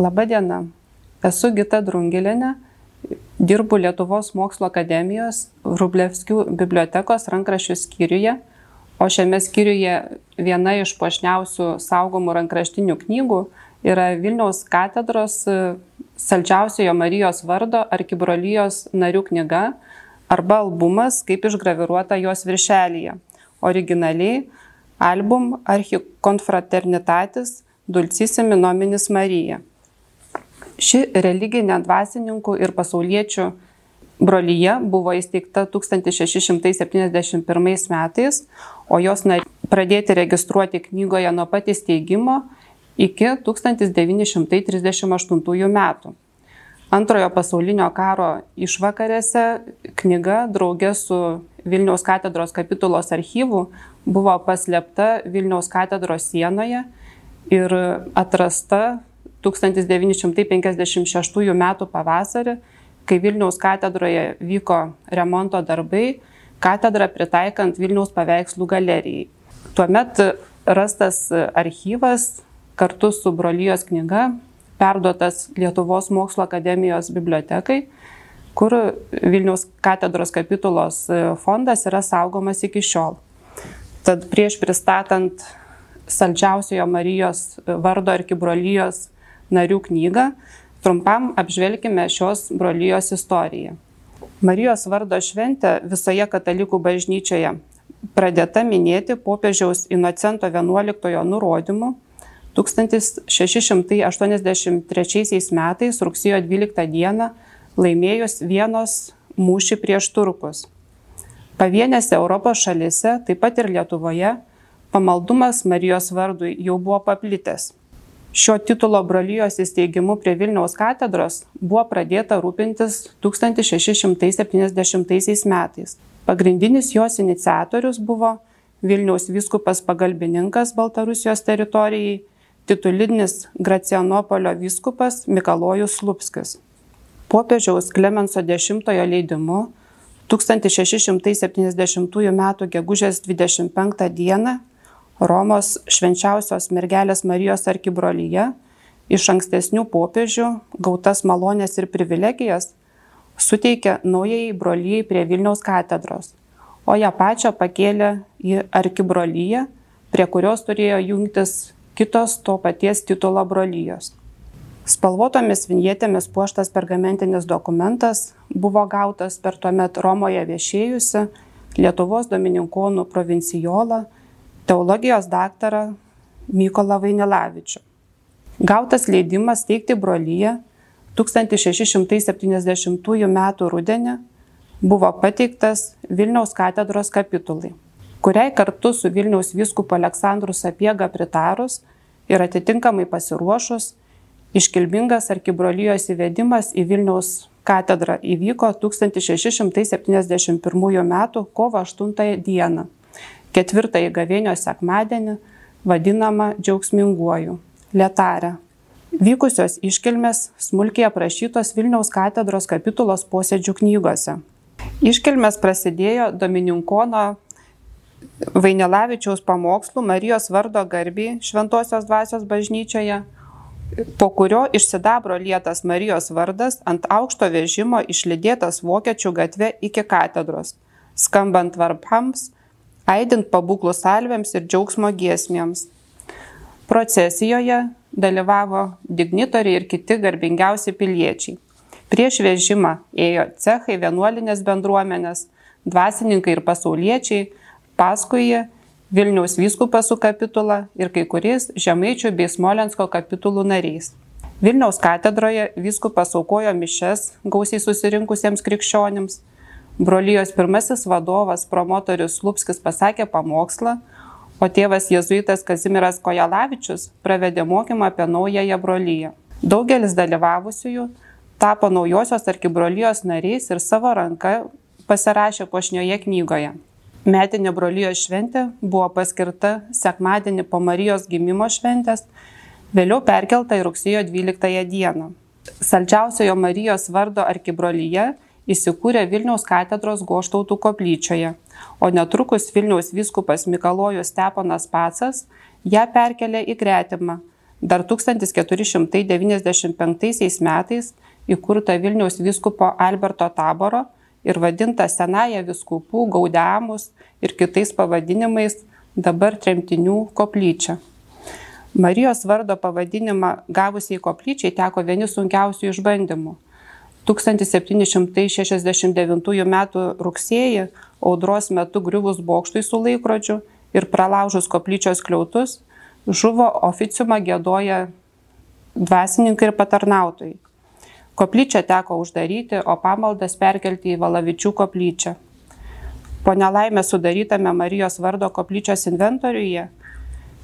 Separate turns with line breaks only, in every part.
Labadiena, esu Gita Drungilinė, dirbu Lietuvos mokslo akademijos Rublevskių bibliotekos rankraščių skyriuje, o šiame skyriuje viena iš pošniausių saugomų rankraštinių knygų yra Vilniaus katedros Saldžiausiojo Marijos vardo arkibrolijos narių knyga arba albumas, kaip išgraviruota jos viršelyje. Originaliai album Archikonfraternitatis Dulcisimi nominis Marija. Ši religinė dvasininkų ir pasauliečių brolyje buvo įsteigta 1671 metais, o jos pradėti registruoti knygoje nuo pat įsteigimo iki 1938 metų. Antrojo pasaulinio karo išvakarėse knyga draugė su Vilniaus katedros kapitulos archyvu buvo paslėpta Vilniaus katedros sienoje ir atrasta 1956 m. pavasarį, kai Vilniaus katedroje vyko remonto darbai, katedrą pritaikant Vilniaus paveikslų galerijai. Tuomet rastas archyvas kartu su brolyjos knyga perduotas Lietuvos mokslo akademijos bibliotekai, kur Vilniaus katedros kapitulos fondas yra saugomas iki šiol. Tad prieš pristatant Saldžiausiojo Marijos vardo arkibrolyjos narių knygą, trumpam apžvelgime šios brolyjos istoriją. Marijos vardo šventė visoje katalikų bažnyčioje pradėta minėti popiežiaus Inocento XI nurodymu 1683 metais rugsėjo 12 dieną laimėjus vienos mūšį prieš turkus. Pavienėse Europos šalise, taip pat ir Lietuvoje, pamaldumas Marijos vardui jau buvo paplitęs. Šio titulo brolyjos įsteigimu prie Vilniaus katedros buvo pradėta rūpintis 1670 metais. Pagrindinis jos iniciatorius buvo Vilniaus vyskupas pagalbininkas Baltarusijos teritorijai, titulinis Gracianopolio vyskupas Mikalojus Lupskis. Popiežiaus Klemenso X leidimu 1670 m. gegužės 25 d. Romos švenčiausios mergelės Marijos arkibrolyje iš ankstesnių popiežių gautas malonės ir privilegijas suteikė naujai brolyjai prie Vilniaus katedros, o ją pačią pakėlė į arkibrolyje, prie kurios turėjo jungtis kitos to paties titulo brolyjos. Spalvotomis vinjetėmis puoštas pergamentinis dokumentas buvo gautas per tuomet Romoje viešėjusią Lietuvos domininkonų provincijolą teologijos daktarą Mykolą Vainilavičių. Gautas leidimas teikti brolyje 1670 m. rudenį buvo pateiktas Vilniaus katedros kapitulai, kuriai kartu su Vilniaus vyskupu Aleksandru Sapiega pritarus ir atitinkamai pasiruošus iškilmingas arkibrolyjos įvedimas į Vilniaus katedrą įvyko 1671 m. kovo 8 d ketvirtąjį gavėnios sekmadienį vadinamą džiaugsminguoju - Lietarę. Vykusios iškilmės smulkiai aprašytos Vilniaus katedros kapitulos posėdžių knygose. Iškilmės prasidėjo Domininkono Vainelavičiaus pamokslų Marijos vardo garbiai Šventojios dvasios bažnyčioje, po kurio iš sidabro lietas Marijos vardas ant aukšto vežimo išlydėtas Vokiečių gatve iki katedros, skambant varpams, aidint pabūklų salvėms ir džiaugsmo giesmėms. Procesijoje dalyvavo dignitoriai ir kiti garbingiausi piliečiai. Prieš vežimą ėjo cechai, vienuolinės bendruomenės, dvasininkai ir pasauliečiai, paskui jie Vilniaus vyskupas su kapitula ir kai kuriais Žemaičių bei Smolensko kapitulų nariais. Vilniaus katedroje vyskupas aukojo mišes gausiai susirinkusiems krikščionims, Brolyjos pirmasis vadovas, promotorius Lupskis pasakė pamokslą, o tėvas jėzuitas Kazimiras Kojalavičius pravedė mokymą apie naująją brolyją. Daugelis dalyvavusiųjų tapo naujosios arkibrolyjos nariais ir savo ranka pasirašė pošnioje knygoje. Metinė brolyjos šventė buvo paskirta sekmadienį po Marijos gimimo šventės, vėliau perkelta į rugsėjo 12 dieną. Saldžiausiojo Marijos vardo arkibrolyje įsikūrė Vilniaus katedros goštautų koplyčioje, o netrukus Vilniaus vyskupas Mikalojus Steponas Pacas ją perkelė į gretimą dar 1495 metais įkurta Vilniaus vyskupo Alberto Taboro ir vadinta Senaja viskupų, Gaudiamus ir kitais pavadinimais dabar tremtinių koplyčia. Marijos vardo pavadinimą gavusiai koplyčiai teko vieni sunkiausių išbandymų. 1769 m. rugsėjį audros metu griuvus bokštui su laikrodžiu ir pralaužus koplyčios kliautus, žuvo oficiumą gėdoja dvasininkai ir patarnautojai. Koplyčią teko uždaryti, o pamaldas perkelti į Valavičių koplyčią. Po nelaimę sudarytame Marijos vardo koplyčios inventoriuje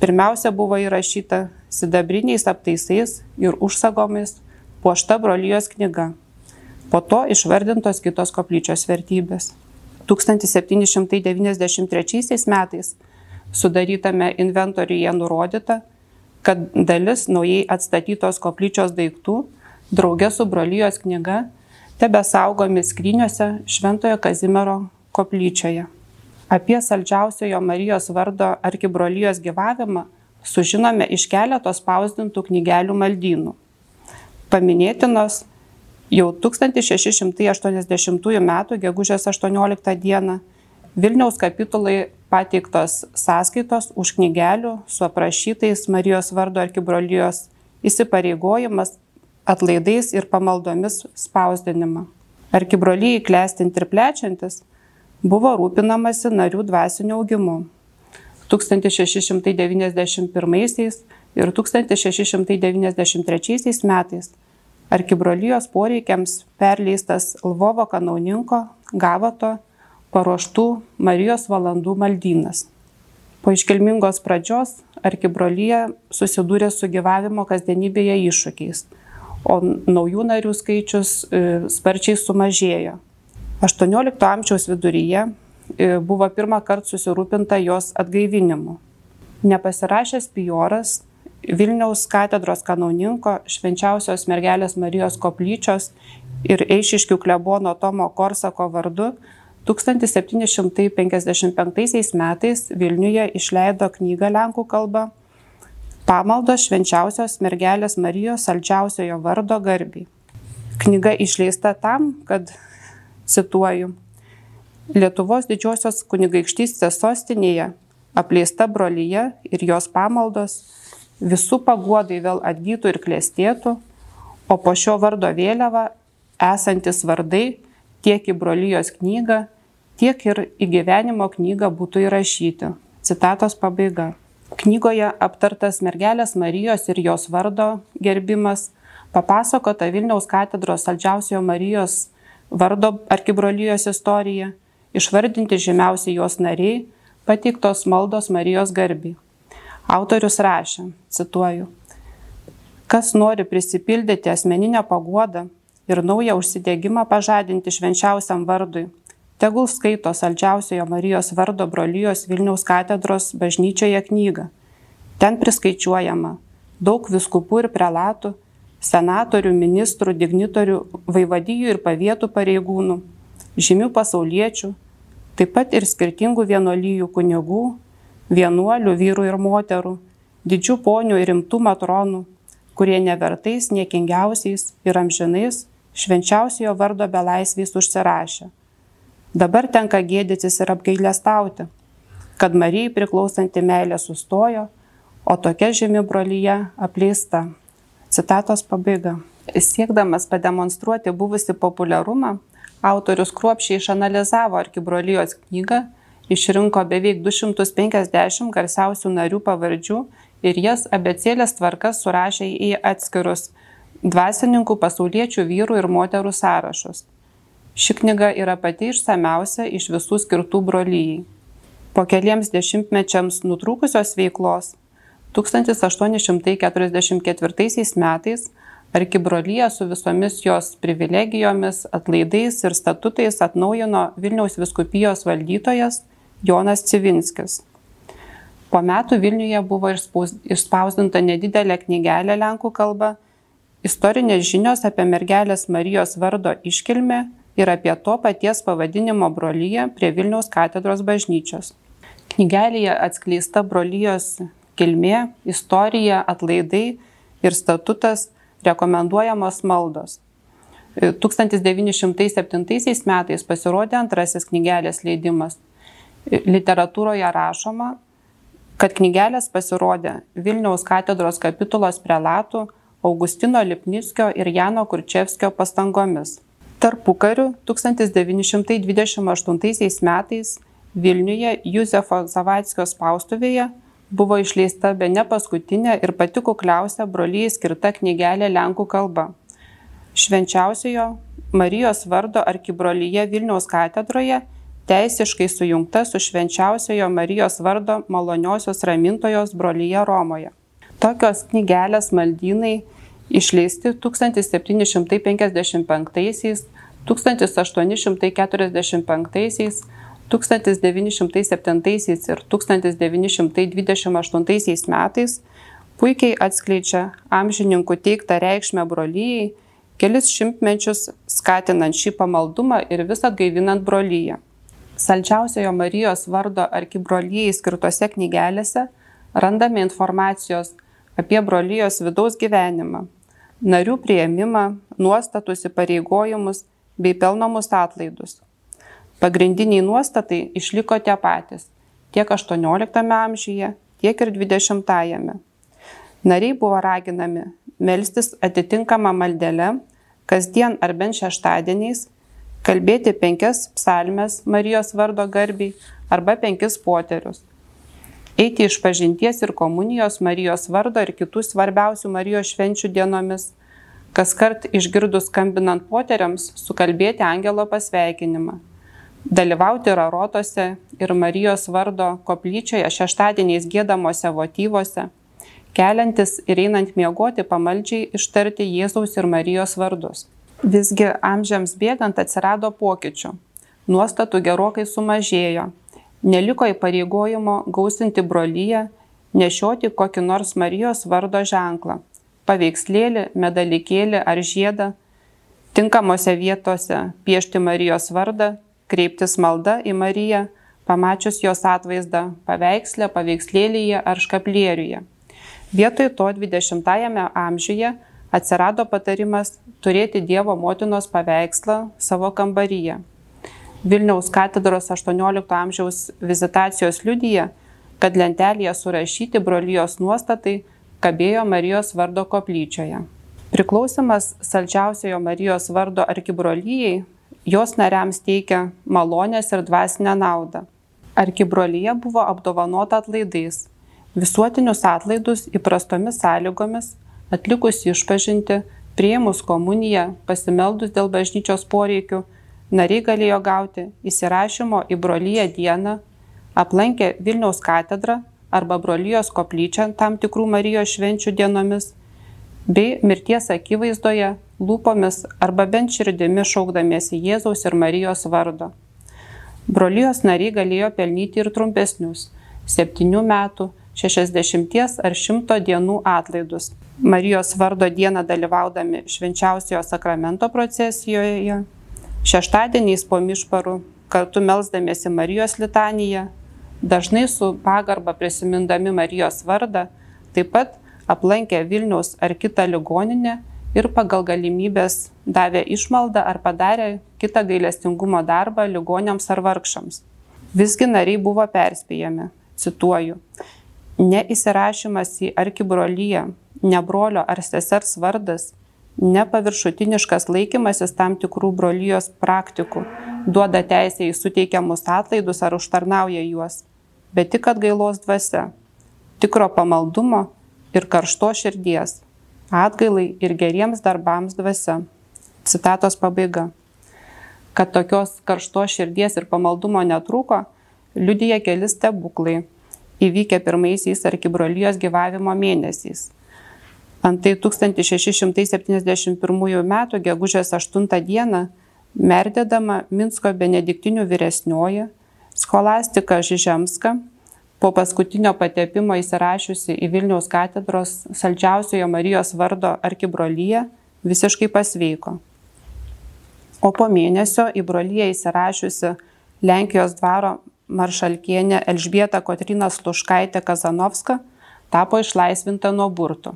pirmiausia buvo įrašyta sidabriniais aptaisais ir užsagomis puošta brolyjos knyga. Po to išvardintos kitos koplyčios vertybės. 1793 metais sudarytame inventoriuje nurodyta, kad dalis naujai atstatytos koplyčios daiktų draugė su brolyjos knyga tebe saugomi skryniuose Šventojo Kazimiero koplyčioje. Apie saldžiausiojo Marijos vardo arkibrolyjos gyvavimą sužinome iš keletos spausdintų knygelių maldynų. Paminėtinos jau 1680 m. gegužės 18 d. Vilniaus kapitulai pateiktos sąskaitos už knygelių su aprašytais Marijos vardo arkibrolyjos įsipareigojimas atlaidais ir pamaldomis spausdinimą. Arkibrolyjai klestinti ir plečiantis buvo rūpinamasi narių dvasiniu augimu. 1691 ir 1693 metais arkibrolijos poreikiams perleistas Lvovo kanauninko Gavato paruoštų Marijos valandų maldynas. Po iškilmingos pradžios arkibrolyje susidūrė su gyvavimo kasdienybėje iššūkiais o naujų narių skaičius e, sparčiai sumažėjo. 18 amžiaus viduryje e, buvo pirmą kartą susirūpinta jos atgaivinimu. Nepasirašęs Pioras Vilniaus katedros kanauninko švenčiausios mergelės Marijos koplyčios ir Eišiškių klebono Tomo Korsako vardu 1755 metais Vilniuje išleido knygą Lenkų kalba Pamaldos švenčiausios mergelės Marijos saldžiausiojo vardo garbiai. Knyga išleista tam, kad, cituoju, Lietuvos didžiosios kunigaikštystės sostinėje apleista brolyje ir jos pamaldos visų paguodai vėl atgytų ir klėstėtų, o po šio vardo vėliava esantis vardai tiek į brolyjos knygą, tiek ir į gyvenimo knygą būtų įrašyti. Citatos pabaiga. Knygoje aptartas mergelės Marijos ir jos vardo gerbimas, papasakota Vilniaus katedros saldžiausiojo Marijos vardo arkibrolyjos istorija, išvardinti žymiausi jos nariai, pateiktos maldos Marijos garbiai. Autorius rašė, cituoju, kas nori prisipildyti asmeninę paguodą ir naują užsidėgymą pažadinti švenčiausiam vardui, tegul skaito saldžiausiojo Marijos vardo brolyjos Vilniaus katedros bažnyčioje knygą. Ten priskaičiuojama daug viskupų ir prelatų, senatorių, ministrų, dignitorių, vaivadijų ir pavietų pareigūnų, žymių pasauliečių, taip pat ir skirtingų vienolyjų kunigų, vienuolių, vyrų ir moterų, didžių ponių ir rimtų matronų, kurie nevertais, niekingiausiais ir amžinais švenčiausiojo vardo belaisviais užsirašė Dabar tenka gėdytis ir apgailestauti, kad Marijai priklausanti meilė sustojo, o tokia žemi brolyje apleista. Citatos pabaiga. Siekdamas pademonstruoti buvusi populiarumą, autorius kruopšiai išanalizavo arkibrolijos knygą, išrinko beveik 250 garsiausių narių pavardžių ir jas abecėlės tvarkas surašė į atskirus dvasininkų, pasauliečių, vyrų ir moterų sąrašus. Ši knyga yra pati išsamiausia iš visų skirtų brolyjai. Po keliems dešimtmečiams nutrūkusios veiklos 1844 metais arkibrolyje su visomis jos privilegijomis, atlaidais ir statutais atnaujino Vilniaus viskupijos valdytojas Jonas Civinskis. Po metų Vilniuje buvo išspausdinta nedidelė knygelė lenkų kalba Istorinės žinios apie mergelės Marijos vardo iškilmę ir apie to paties pavadinimo broliją prie Vilniaus katedros bažnyčios. Knygelėje atskleista brolyjos kilmė, istorija, atlaidai ir statutas rekomenduojamos maldos. 1907 metais pasirodė antrasis knygelės leidimas. Literatūroje rašoma, kad knygelės pasirodė Vilniaus katedros kapitulos prelatų Augustino Lipniskio ir Jano Kurčevskio pastangomis. Tarpukariu 1928 metais Vilniuje Juzefo Zavatskio spaustuvėje buvo išleista be ne paskutinė ir pati kukliausia brolyjai skirta knygelė Lenkų kalba. Švenčiausiojo Marijos vardo arkibrolyje Vilniaus katedroje teisiškai sujungta su švenčiausiojo Marijos vardo maloniosios ramintojos brolyje Romoje. Tokios knygelės maldynai išleisti 1755, 1845, 1907 ir 1928 metais puikiai atskleidžia amžininkų teiktą reikšmę brolyjai, kelis šimtmečius skatinant šį pamaldumą ir vis atgaivinant brolyje. Saldžiausiojo Marijos vardo arkibrolyjai skirtose knygelėse randame informacijos apie brolyjos vidaus gyvenimą, narių prieimimą, nuostatus įpareigojimus bei pelnomus atlaidus. Pagrindiniai nuostatai išliko tie patys tiek XVIII amžiuje, tiek ir XX-ame. Nariai buvo raginami melstis atitinkamą maldelę, kasdien ar bent šeštadieniais, kalbėti penkias psalmes Marijos vardo garbiai arba penkis poterius, eiti iš pažinties ir komunijos Marijos vardo ir kitų svarbiausių Marijos švenčių dienomis, kas kart išgirdus skambinant poteriams, sukalbėti angelo pasveikinimą. Dalyvauti rarotose ir Marijos vardo koplyčioje šeštadieniais gėdamosi votyvose, keliantis ir einant miegoti pamaldžiai ištarti Jėzaus ir Marijos vardus. Visgi amžiams bėgant atsirado pokyčių. Nuostatų gerokai sumažėjo. Neliko įpareigojimo gausinti brolyje, nešioti kokį nors Marijos vardo ženklą - paveikslėlį, medalikėlį ar žiedą, tinkamose vietose piešti Marijos vardą kreiptis malda į Mariją, pamačius jos atvaizdą paveikslę, paveikslėlyje ar škaplieriuje. Vietoj to 20-ame amžiuje atsirado patarimas turėti Dievo motinos paveikslą savo kambaryje. Vilniaus katedros 18 amžiaus vizitacijos liudyje, kad lentelėje surašyti brolyjos nuostatai kabėjo Marijos vardo koplyčioje. Priklausimas saldžiausiojo Marijos vardo arkibrolyjei jos nariams teikia malonės ir dvasinę naudą. Arkibrolyje buvo apdovanota atlaidais. Visuotinius atlaidus įprastomis sąlygomis, atlikus išpažinti, prieimus komuniją, pasimeldus dėl bažnyčios poreikių, nariai galėjo gauti įsirašymo į brolyje dieną, aplankę Vilniaus katedrą arba brolyjos koplyčią tam tikrų Marijos švenčių dienomis, bei mirties akivaizdoje lūpomis arba bent širdimi šaukdamiesi Jėzaus ir Marijos vardo. Brolijos nariai galėjo pelnyti ir trumpesnius - 7 metų, 60 ar 100 dienų atlaidus. Marijos vardo dieną dalyvaudami švenčiausiojo sakramento procesijoje, šeštadieniais po mišparų kartu melzdamiesi Marijos litaniją, dažnai su pagarba prisimindami Marijos vardą, taip pat aplankę Vilniaus ar kitą ligoninę ir pagal galimybės davė išmaldą ar padarė kitą gailestingumo darbą ligonėms ar vargšams. Visgi nariai buvo perspėjami, cituoju, neįsirašymas į arkibrolyje, ne brolio ar sesers vardas, nepaviršutiniškas laikymasis tam tikrų brolyjos praktikų duoda teisę į suteikiamus atlaidus ar užtarnauja juos, bet tik atgailos dvasia, tikro pamaldumo ir karšto širdies atgailai ir geriems darbams dvasia. Citatos pabaiga. Kad tokios karštos širdies ir pamaldumo netrūko, liudija keli stebuklai, įvykę pirmaisiais arkibrolijos gyvavimo mėnesiais. Antai 1671 m. gegužės 8 d. merdėdama Minsko benediktinių vyresnioji, scholastika Žižemska po paskutinio patepimo įsirašiusi į Vilniaus katedros saldžiausiojo Marijos vardo arkibrolyje, visiškai pasveiko. O po mėnesio į brolyje įsirašiusi Lenkijos dvaro maršalkienė Elžbieta Kotrina Sluškaitė Kazanovska tapo išlaisvinta nuo burtų.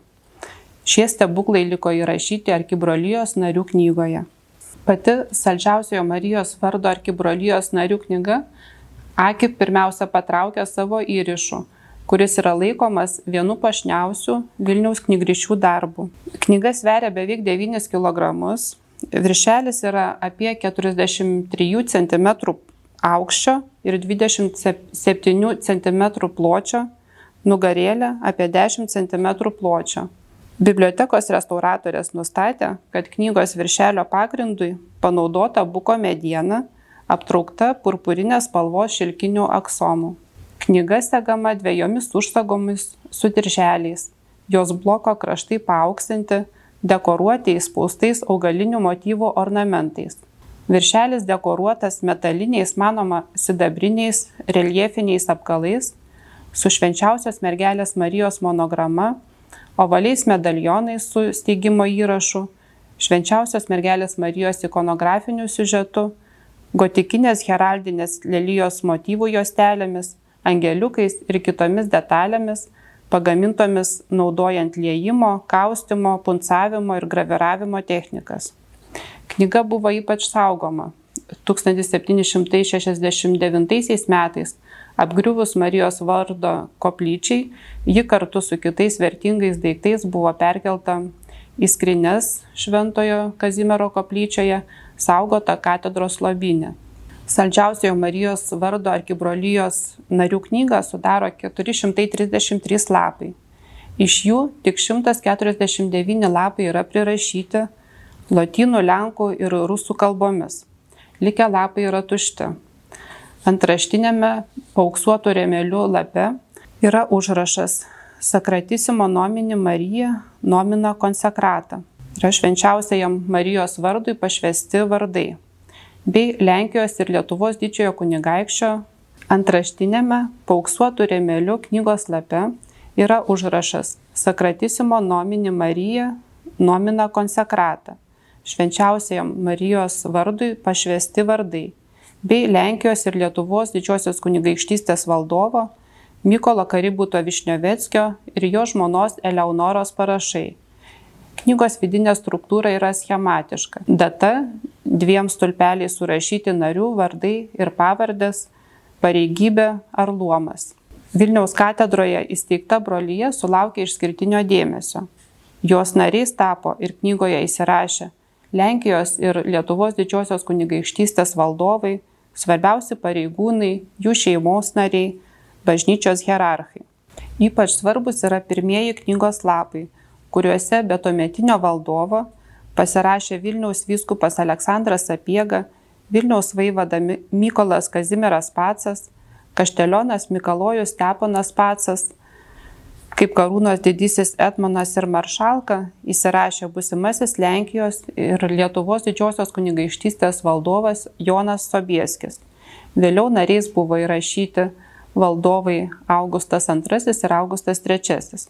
Šie stebuklai liko įrašyti arkibrolijos narių knygoje. Pati saldžiausiojo Marijos vardo arkibrolijos narių knyga akį pirmiausia patraukia savo įrišu, kuris yra laikomas vienu pašniausių Vilniaus knygrišių darbų. Knyga sveria beveik 9 kg, viršelis yra apie 43 cm aukščio ir 27 cm pločio, nugarėlė apie 10 cm pločio. Bibliotekos restauratorės nustatė, kad knygos viršelio pagrindui panaudota buko mediena, aptraukta purpurinės spalvos šilkinių aksomų. Knyga segama dviejomis užsagomis su dirželiais, jos bloko kraštai paauksinti, dekoruoti įspaustais augalinių motyvų ornamentais. Viršelis dekoruotas metaliniais, manoma, sidabriniais reljefiniais apkalais su švenčiausios mergelės Marijos monograma, ovaliais medalionais su steigimo įrašu, švenčiausios mergelės Marijos ikonografiniu siužetu, gotikinės heraldinės lelijos motyvų juostelėmis, angeliukais ir kitomis detalėmis, pagamintomis naudojant liejimo, kaustimo, puncavimo ir graviravimo technikas. Knyga buvo ypač saugoma. 1769 metais apgriuvus Marijos vardo koplyčiai, ji kartu su kitais vertingais daiktais buvo perkelta į skrinės Šventojo Kazimiero koplyčioje, saugota katedros lobinė. Saldžiausiojo Marijos vardo arkibrolijos narių knygą sudaro 433 lapai. Iš jų tik 149 lapai yra prirašyti lotynų, lenkų ir rusų kalbomis. Likę lapai yra tušti. Antraštinėme pauksuotų remelių lape yra užrašas Sakratissimo nomini Marija nomina konsekratą. Yra švenčiausiajam Marijos vardui pašvesti vardai. Bei Lenkijos ir Lietuvos didžiojo kunigaikščio antraštinėme pauksuotų remelių knygos lape yra užrašas Sakratissimo nomini Marija nomina konsekratą švenčiausiajam Marijos vardui pašvesti vardai, bei Lenkijos ir Lietuvos didžiosios kunigaikštystės valdovo Mykolo Kaributo Višnioveckio ir jo žmonos Eleonoros parašai. Knygos vidinė struktūra yra schematiška. Data, dviem stulpeliais surašyti narių vardai ir pavardės, pareigybė ar luomas. Vilniaus katedroje įsteigta brolyje sulaukė išskirtinio dėmesio. Jos nariais tapo ir knygoje įsirašė Lenkijos ir Lietuvos didžiosios kunigaikštystės valdovai, svarbiausi pareigūnai, jų šeimos nariai, bažnyčios hierarchai. Ypač svarbus yra pirmieji knygos lapai, kuriuose be tuometinio valdovo pasirašė Vilniaus vyskupas Aleksandras Sapiega, Vilniaus vaivada Mykolas Kazimieras Pacas, Kaštelionas Mikalojus Steponas Pacas, kaip karūnos didysis etmonas ir maršalka įsirašė būsimasis Lenkijos ir Lietuvos didžiosios kunigaikštystės valdovas Jonas Sobieskis. Vėliau nariais buvo įrašyti valdovai Augustas II ir Augustas III.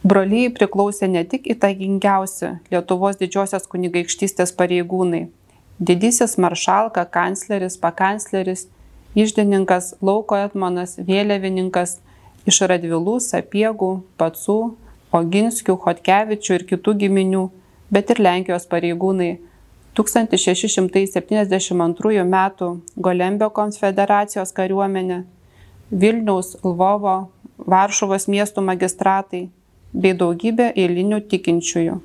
Brolyjai priklausė ne tik įtakingiausi Lietuvos didžiosios kunigaikštystės pareigūnai - didysis maršalka, kancleris, pakancleris, išdininkas, lauko etmonas, vėliavininkas, iš Radvilų, Sapiegų, Pacų, Oginskių, Hotkevičių ir kitų giminių, bet ir Lenkijos pareigūnai 1672 m. Golembio konfederacijos kariuomenė, Vilniaus, Lvovo, Varšuvos miestų magistratai bei daugybė eilinių tikinčiųjų.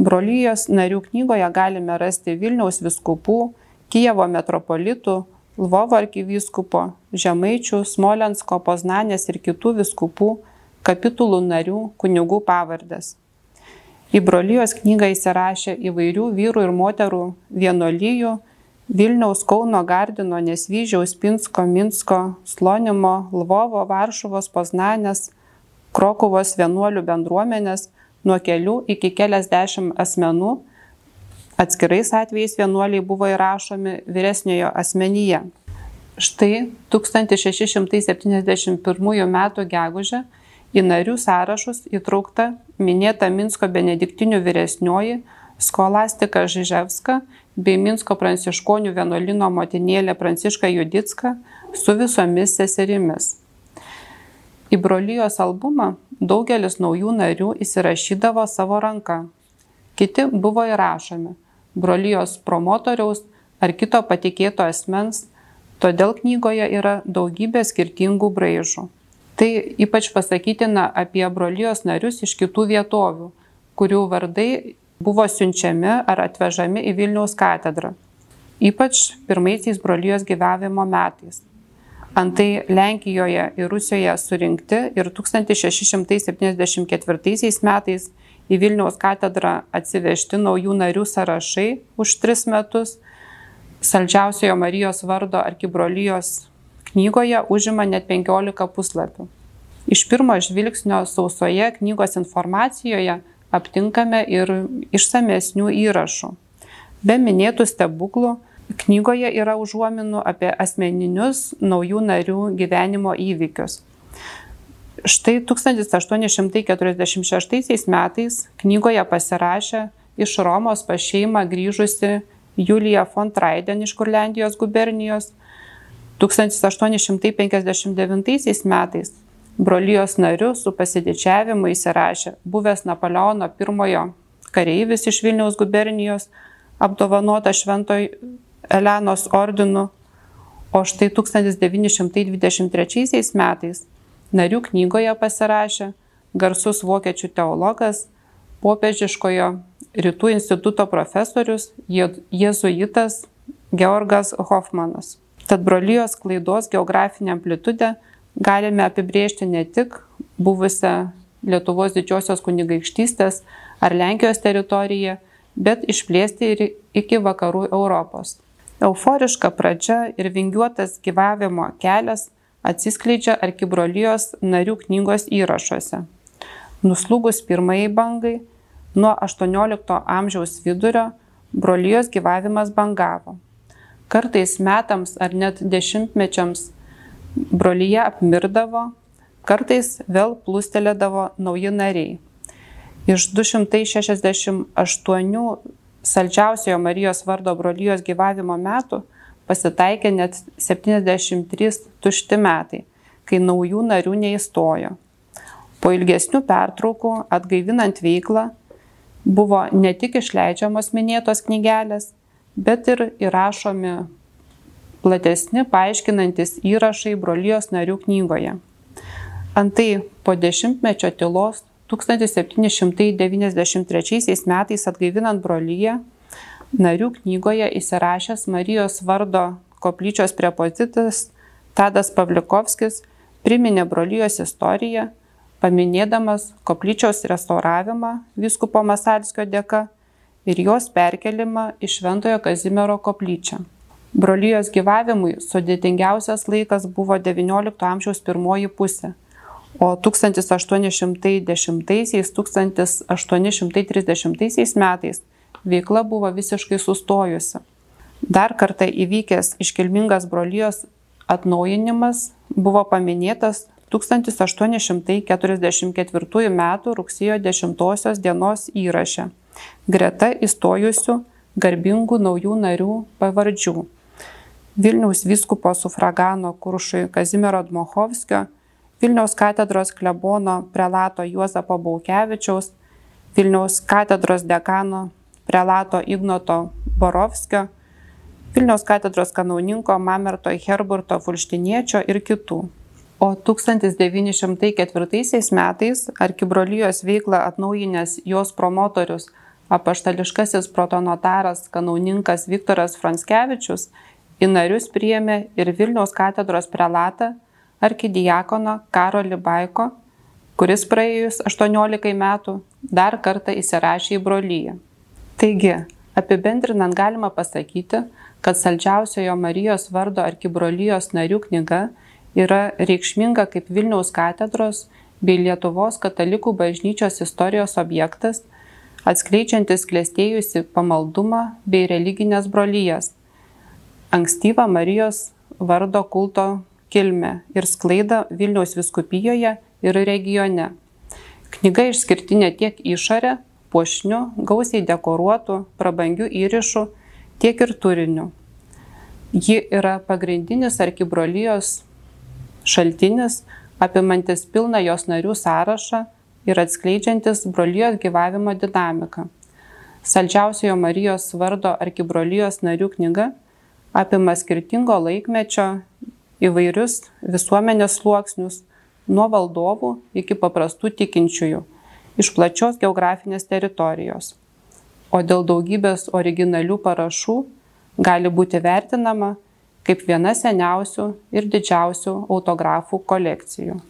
Brolyjos narių knygoje galime rasti Vilniaus viskupų, Kijevo metropolitų, Lvovo arkivyskupo, Žemaičių, Smolensko, Poznanės ir kitų viskupų, kapitulų narių, kunigų pavardės. Į brolyjos knygą įsirašė įvairių vyrų ir moterų vienolyjų Vilniaus, Kauno, Gardino, Nesvyžiaus, Pinsko, Minsko, Slonimo, Lvovo, Varšuvos, Poznanės, Krokuvos vienuolių bendruomenės nuo kelių iki keliasdešimt asmenų Atskirais atvejais vienuoliai buvo įrašomi vyresniojo asmenyje. Štai 1671 m. gegužę į narių sąrašus įtraukta minėta Minsko benediktinių vyresnioji Skolastika Žiževska bei Minsko pranciškonių vienuolino motinėlė Pranciška Judicka su visomis seserimis. Į brolyjos albumą daugelis naujų narių įsirašydavo savo ranka. Kiti buvo įrašomi brolijos promotoriaus ar kito patikėto asmens, todėl knygoje yra daugybė skirtingų braižų. Tai ypač pasakytina apie brolijos narius iš kitų vietovių, kurių vardai buvo siunčiami ar atvežami į Vilniaus katedrą, ypač pirmaisiais brolijos gyvavimo metais. Antai Lenkijoje ir Rusijoje surinkti ir 1674 metais į Vilniaus katedrą atsivežti naujų narių sąrašai už tris metus Saldžiausiojo Marijos vardo arkibrolijos knygoje užima net 15 puslapių. Iš pirmo žvilgsnio sausoje knygos informacijoje aptinkame ir išsamesnių įrašų. Be minėtų stebuklų Knygoje yra užuominų apie asmeninius naujų narių gyvenimo įvykius. Štai 1846 metais knygoje pasirašė iš Romos pas šeimą grįžusi Julija von Traiden iš Kurlendijos gubernijos. 1859 metais brolijos nariu su pasididžiavimu įsirašė buvęs Napoleono I kareivis iš Vilniaus gubernijos, apdovanota šventojo Elenos ordinu, o štai 1923 metais narių knygoje pasirašė garsus vokiečių teologas, popiežiškojo rytų instituto profesorius, jėzuitas Georgas Hoffmanas. Tad brolijos klaidos geografinę amplitudę galime apibriežti ne tik buvusią Lietuvos didžiosios kunigaikštystės ar Lenkijos teritoriją, bet išplėsti ir iki vakarų Europos. Euforiška pradžia ir vingiuotas gyvavimo kelias atsiskleidžia arkibrolijos narių knygos įrašuose. Nuslūgus pirmajai bangai, nuo XVIII amžiaus vidurio brolijos gyvavimas bangavo. Kartais metams ar net dešimtmečiams brolyje apmirdavo, kartais vėl plūstelėdavo nauji nariai. Iš 268 saldžiausiojo Marijos vardo brolijos gyvavimo metų pasitaikė net 73 tušti metai, kai naujų narių neįstojo. Po ilgesnių pertraukų, atgaivinant veiklą, buvo ne tik išleidžiamos minėtos knygelės, bet ir įrašomi platesni paaiškinantis įrašai brolijos narių knygoje. Antai po dešimtmečio tylos 1793 metais atgaivinant brolyje, narių knygoje įsirašęs Marijos vardo koplyčios prepozitas Tadas Pavlikovskis priminė brolyjos istoriją, paminėdamas koplyčios restauravimą viskupo Masalskio dėka ir jos perkelimą į Šventojo Kazimiero koplyčią. Brolyjos gyvavimui sudėtingiausias laikas buvo XIX amžiaus pirmoji pusė o 1810-1830 metais veikla buvo visiškai sustojusi. Dar kartą įvykęs iškilmingas brolijos atnaujinimas buvo paminėtas 1844 m. rugsėjo 10 dienos įraše, greta įstojusių garbingų naujų narių pavardžių. Vilniaus vyskupo sufragano kuršui Kazimiero Dmochovskio Vilniaus katedros klebono prelato Juozapo Baukevičiaus, Vilniaus katedros dekano prelato Ignoto Borovskio, Vilniaus katedros kanauninko Mamerto Herburto Fulštiniečio ir kitų. O 1904 metais arkibrolijos veiklą atnaujinęs jos promotorius apaštališkasis protonotaras kanauninkas Viktoras Franskevičius į narius priėmė ir Vilniaus katedros prelatą arkidiakoną Karolį Baiko, kuris praėjus 18 metų dar kartą įsirašė į brolyje. Taigi, apibendrinant galima pasakyti, kad saldžiausiojo Marijos vardo arkibrolyjos narių knyga yra reikšminga kaip Vilniaus katedros bei Lietuvos katalikų bažnyčios istorijos objektas, atskleidžiantis klėstėjusi pamaldumą bei religinės brolyjas, ankstyvą Marijos vardo kulto kilmę ir sklaidą Vilniaus viskupijoje ir regione. Knyga išskirtinė tiek išorė, puošniu, gausiai dekoruotų, prabangių įrišų, tiek ir turiniu. Ji yra pagrindinis arkibrolijos šaltinis, apimantis pilną jos narių sąrašą ir atskleidžiantis brolijos gyvavimo dinamiką. Saldžiausiojo Marijos vardo arkibrolijos narių knyga apima skirtingo laikmečio įvairius visuomenės sluoksnius, nuo valdovų iki paprastų tikinčiųjų, iš plačios geografinės teritorijos. O dėl daugybės originalių parašų gali būti vertinama kaip viena seniausių ir didžiausių autografų kolekcijų